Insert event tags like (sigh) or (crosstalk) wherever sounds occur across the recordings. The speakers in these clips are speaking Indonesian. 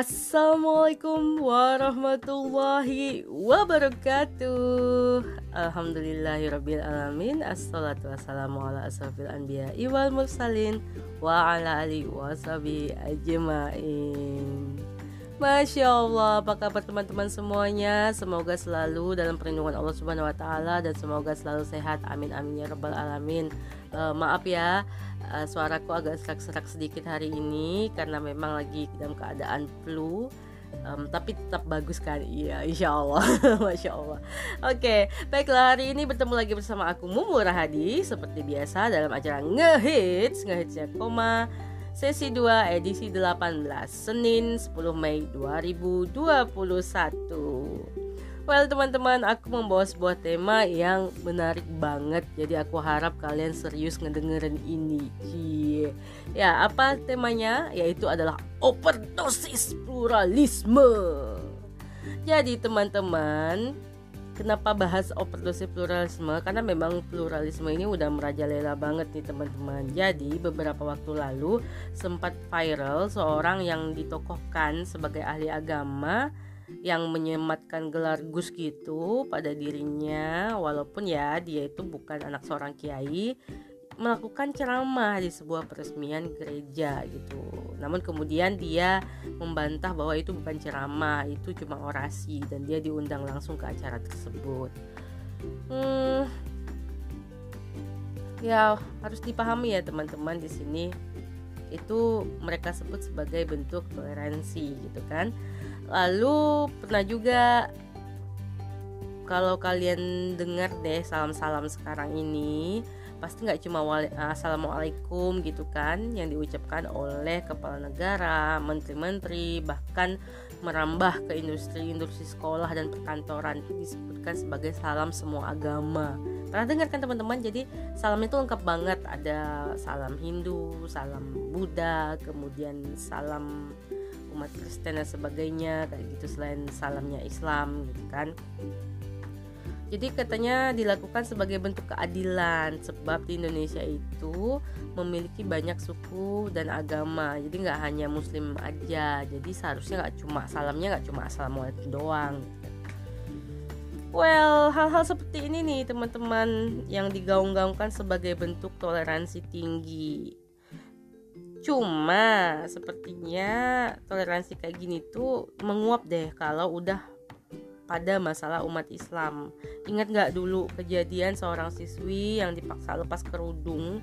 Assalamualaikum warahmatullahi wabarakatuh. Alhamdulillahirrabbilalamin Assalatu wassalamu ala asrafil anbiya wal mursalin Wa ala alihi wa ajmain Masya Allah, apa kabar teman-teman semuanya? Semoga selalu dalam perlindungan Allah Subhanahu Wa Taala dan semoga selalu sehat. Amin amin ya rabbal alamin. Uh, maaf ya, uh, suaraku agak serak-serak sedikit hari ini karena memang lagi dalam keadaan flu. Um, tapi tetap bagus kan? Iya insya Allah. (laughs) Masya Allah. Oke okay, baiklah hari ini bertemu lagi bersama aku Mumu Rahadi. Seperti biasa dalam acara ngehits. Ngehitsnya koma sesi 2 edisi 18 Senin 10 Mei 2021 Well teman-teman aku membawa sebuah tema yang menarik banget Jadi aku harap kalian serius ngedengerin ini Cie. Ya apa temanya? Yaitu adalah overdosis pluralisme Jadi teman-teman Kenapa bahas overdosis pluralisme? Karena memang pluralisme ini udah merajalela banget nih teman-teman. Jadi beberapa waktu lalu sempat viral seorang yang ditokohkan sebagai ahli agama yang menyematkan gelar Gus gitu pada dirinya walaupun ya dia itu bukan anak seorang kiai melakukan ceramah di sebuah peresmian gereja gitu. Namun kemudian dia membantah bahwa itu bukan ceramah, itu cuma orasi dan dia diundang langsung ke acara tersebut. Hmm, ya harus dipahami ya teman-teman di sini itu mereka sebut sebagai bentuk toleransi gitu kan lalu pernah juga kalau kalian dengar deh salam-salam sekarang ini pasti nggak cuma wali, assalamualaikum gitu kan yang diucapkan oleh kepala negara, menteri-menteri, bahkan merambah ke industri-industri sekolah dan perkantoran itu disebutkan sebagai salam semua agama. Pernah dengar kan teman-teman? Jadi salam itu lengkap banget. Ada salam Hindu, salam Buddha, kemudian salam umat Kristen dan sebagainya kayak gitu selain salamnya Islam gitu kan jadi katanya dilakukan sebagai bentuk keadilan sebab di Indonesia itu memiliki banyak suku dan agama. Jadi nggak hanya Muslim aja. Jadi seharusnya nggak cuma salamnya nggak cuma assalamualaikum doang. Well, hal-hal seperti ini nih teman-teman yang digaung-gaungkan sebagai bentuk toleransi tinggi. Cuma sepertinya toleransi kayak gini tuh menguap deh kalau udah pada masalah umat Islam. Ingat nggak dulu kejadian seorang siswi yang dipaksa lepas kerudung,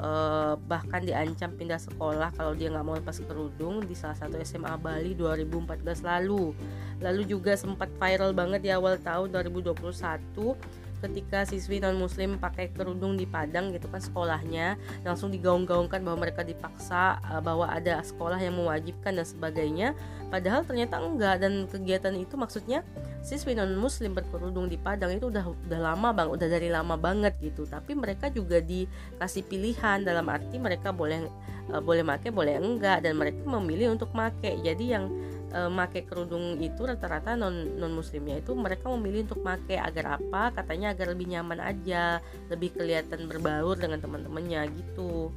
eh, bahkan diancam pindah sekolah kalau dia nggak mau lepas kerudung di salah satu SMA Bali 2014 lalu. Lalu juga sempat viral banget di awal tahun 2021 ketika siswi non muslim pakai kerudung di Padang gitu kan sekolahnya langsung digaung-gaungkan bahwa mereka dipaksa uh, bahwa ada sekolah yang mewajibkan dan sebagainya padahal ternyata enggak dan kegiatan itu maksudnya siswi non muslim berkerudung di Padang itu udah udah lama bang udah dari lama banget gitu. Tapi mereka juga dikasih pilihan dalam arti mereka boleh uh, boleh make boleh enggak. Dan mereka memilih untuk make. Jadi yang e, make kerudung itu rata-rata non non muslimnya itu mereka memilih untuk make agar apa? Katanya agar lebih nyaman aja lebih kelihatan berbaur dengan teman-temannya gitu.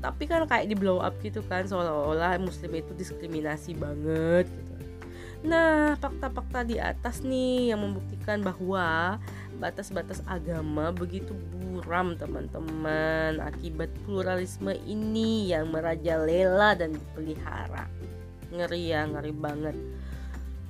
Tapi kan kayak di blow up gitu kan seolah-olah muslim itu diskriminasi banget gitu nah fakta-fakta di atas nih yang membuktikan bahwa batas-batas agama begitu buram teman-teman. Akibat pluralisme ini yang merajalela dan dipelihara. Ngeri ya ngeri banget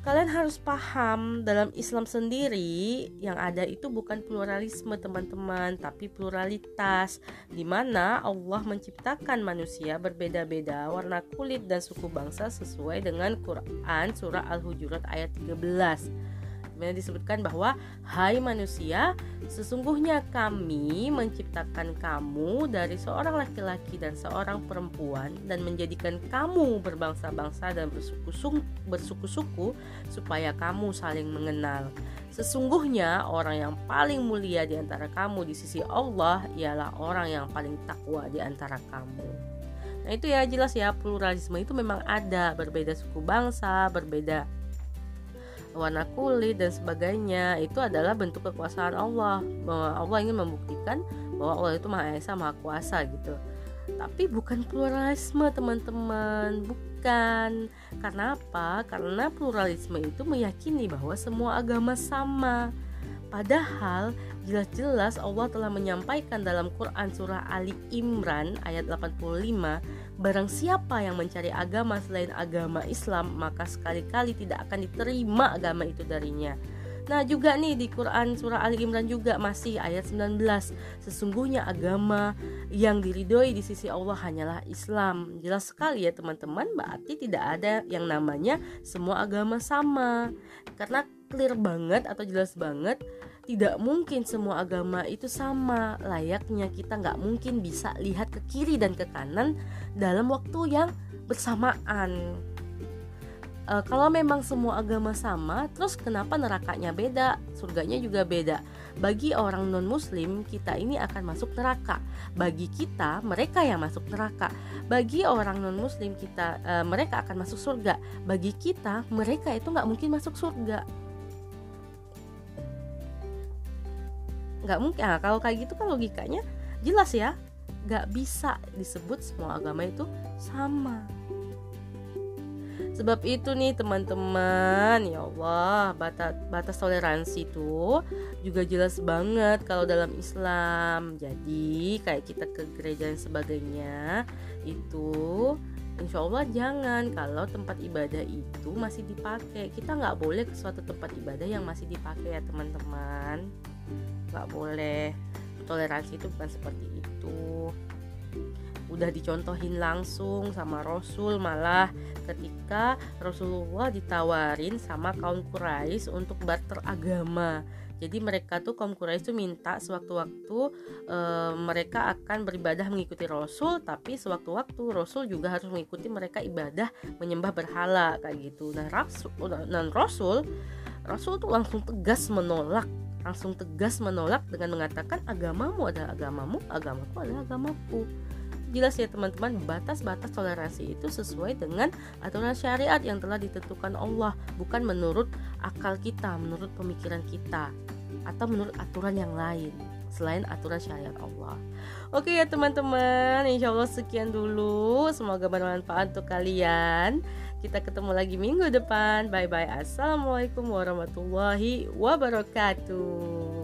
kalian harus paham dalam Islam sendiri yang ada itu bukan pluralisme teman-teman tapi pluralitas. Di mana Allah menciptakan manusia berbeda-beda warna kulit dan suku bangsa sesuai dengan Quran surah Al-Hujurat ayat 13 mana disebutkan bahwa hai manusia sesungguhnya kami menciptakan kamu dari seorang laki-laki dan seorang perempuan dan menjadikan kamu berbangsa-bangsa dan bersuku-suku supaya kamu saling mengenal. Sesungguhnya orang yang paling mulia di antara kamu di sisi Allah ialah orang yang paling takwa di antara kamu. Nah itu ya jelas ya pluralisme itu memang ada. Berbeda suku bangsa, berbeda warna kulit dan sebagainya itu adalah bentuk kekuasaan Allah. Bahwa Allah ingin membuktikan bahwa Allah itu maha esa maha kuasa gitu. Tapi bukan pluralisme teman-teman. Bukan. Karena apa? Karena pluralisme itu meyakini bahwa semua agama sama. Padahal jelas-jelas Allah telah menyampaikan dalam Quran surah Ali Imran ayat 85 Barang siapa yang mencari agama selain agama Islam maka sekali-kali tidak akan diterima agama itu darinya. Nah juga nih di Quran surah Ali Imran juga masih ayat 19 Sesungguhnya agama yang diridhoi di sisi Allah hanyalah Islam. Jelas sekali ya teman-teman berarti tidak ada yang namanya semua agama sama. Karena clear banget atau jelas banget tidak mungkin semua agama itu sama. Layaknya kita nggak mungkin bisa lihat ke kiri dan ke kanan dalam waktu yang bersamaan. E, kalau memang semua agama sama terus kenapa nerakanya beda? Surganya juga beda. Bagi orang non muslim kita ini akan masuk neraka. Bagi kita mereka yang masuk neraka. Bagi orang non muslim kita e, mereka akan masuk surga. Bagi kita mereka itu nggak mungkin masuk surga nggak mungkin. Nah, kalau kayak gitu kan logikanya jelas ya. Nggak bisa disebut semua agama itu sama. Sebab itu nih teman-teman ya Allah batas batas toleransi itu juga jelas banget kalau dalam Islam. Jadi kayak kita ke gereja dan sebagainya itu Insya Allah jangan kalau tempat ibadah itu masih dipakai. Kita nggak boleh ke suatu tempat ibadah yang masih dipakai ya teman-teman nggak boleh. Toleransi itu bukan seperti itu. Udah dicontohin langsung sama Rasul malah ketika Rasulullah ditawarin sama kaum Quraisy untuk barter agama jadi mereka tuh kaum Quraisy tuh minta sewaktu-waktu e, mereka akan beribadah mengikuti Rasul tapi sewaktu-waktu Rasul juga harus mengikuti mereka ibadah menyembah berhala kayak gitu. Nah Rasul dan Rasul Rasul tuh langsung tegas menolak langsung tegas menolak dengan mengatakan agamamu adalah agamamu, agamaku adalah agamaku. Jelas ya teman-teman, batas-batas toleransi itu sesuai dengan aturan syariat yang telah ditentukan Allah, bukan menurut akal kita, menurut pemikiran kita, atau menurut aturan yang lain selain aturan syariat Allah. Oke ya teman-teman, insya Allah sekian dulu. Semoga bermanfaat untuk kalian. Kita ketemu lagi minggu depan. Bye bye. Assalamualaikum warahmatullahi wabarakatuh.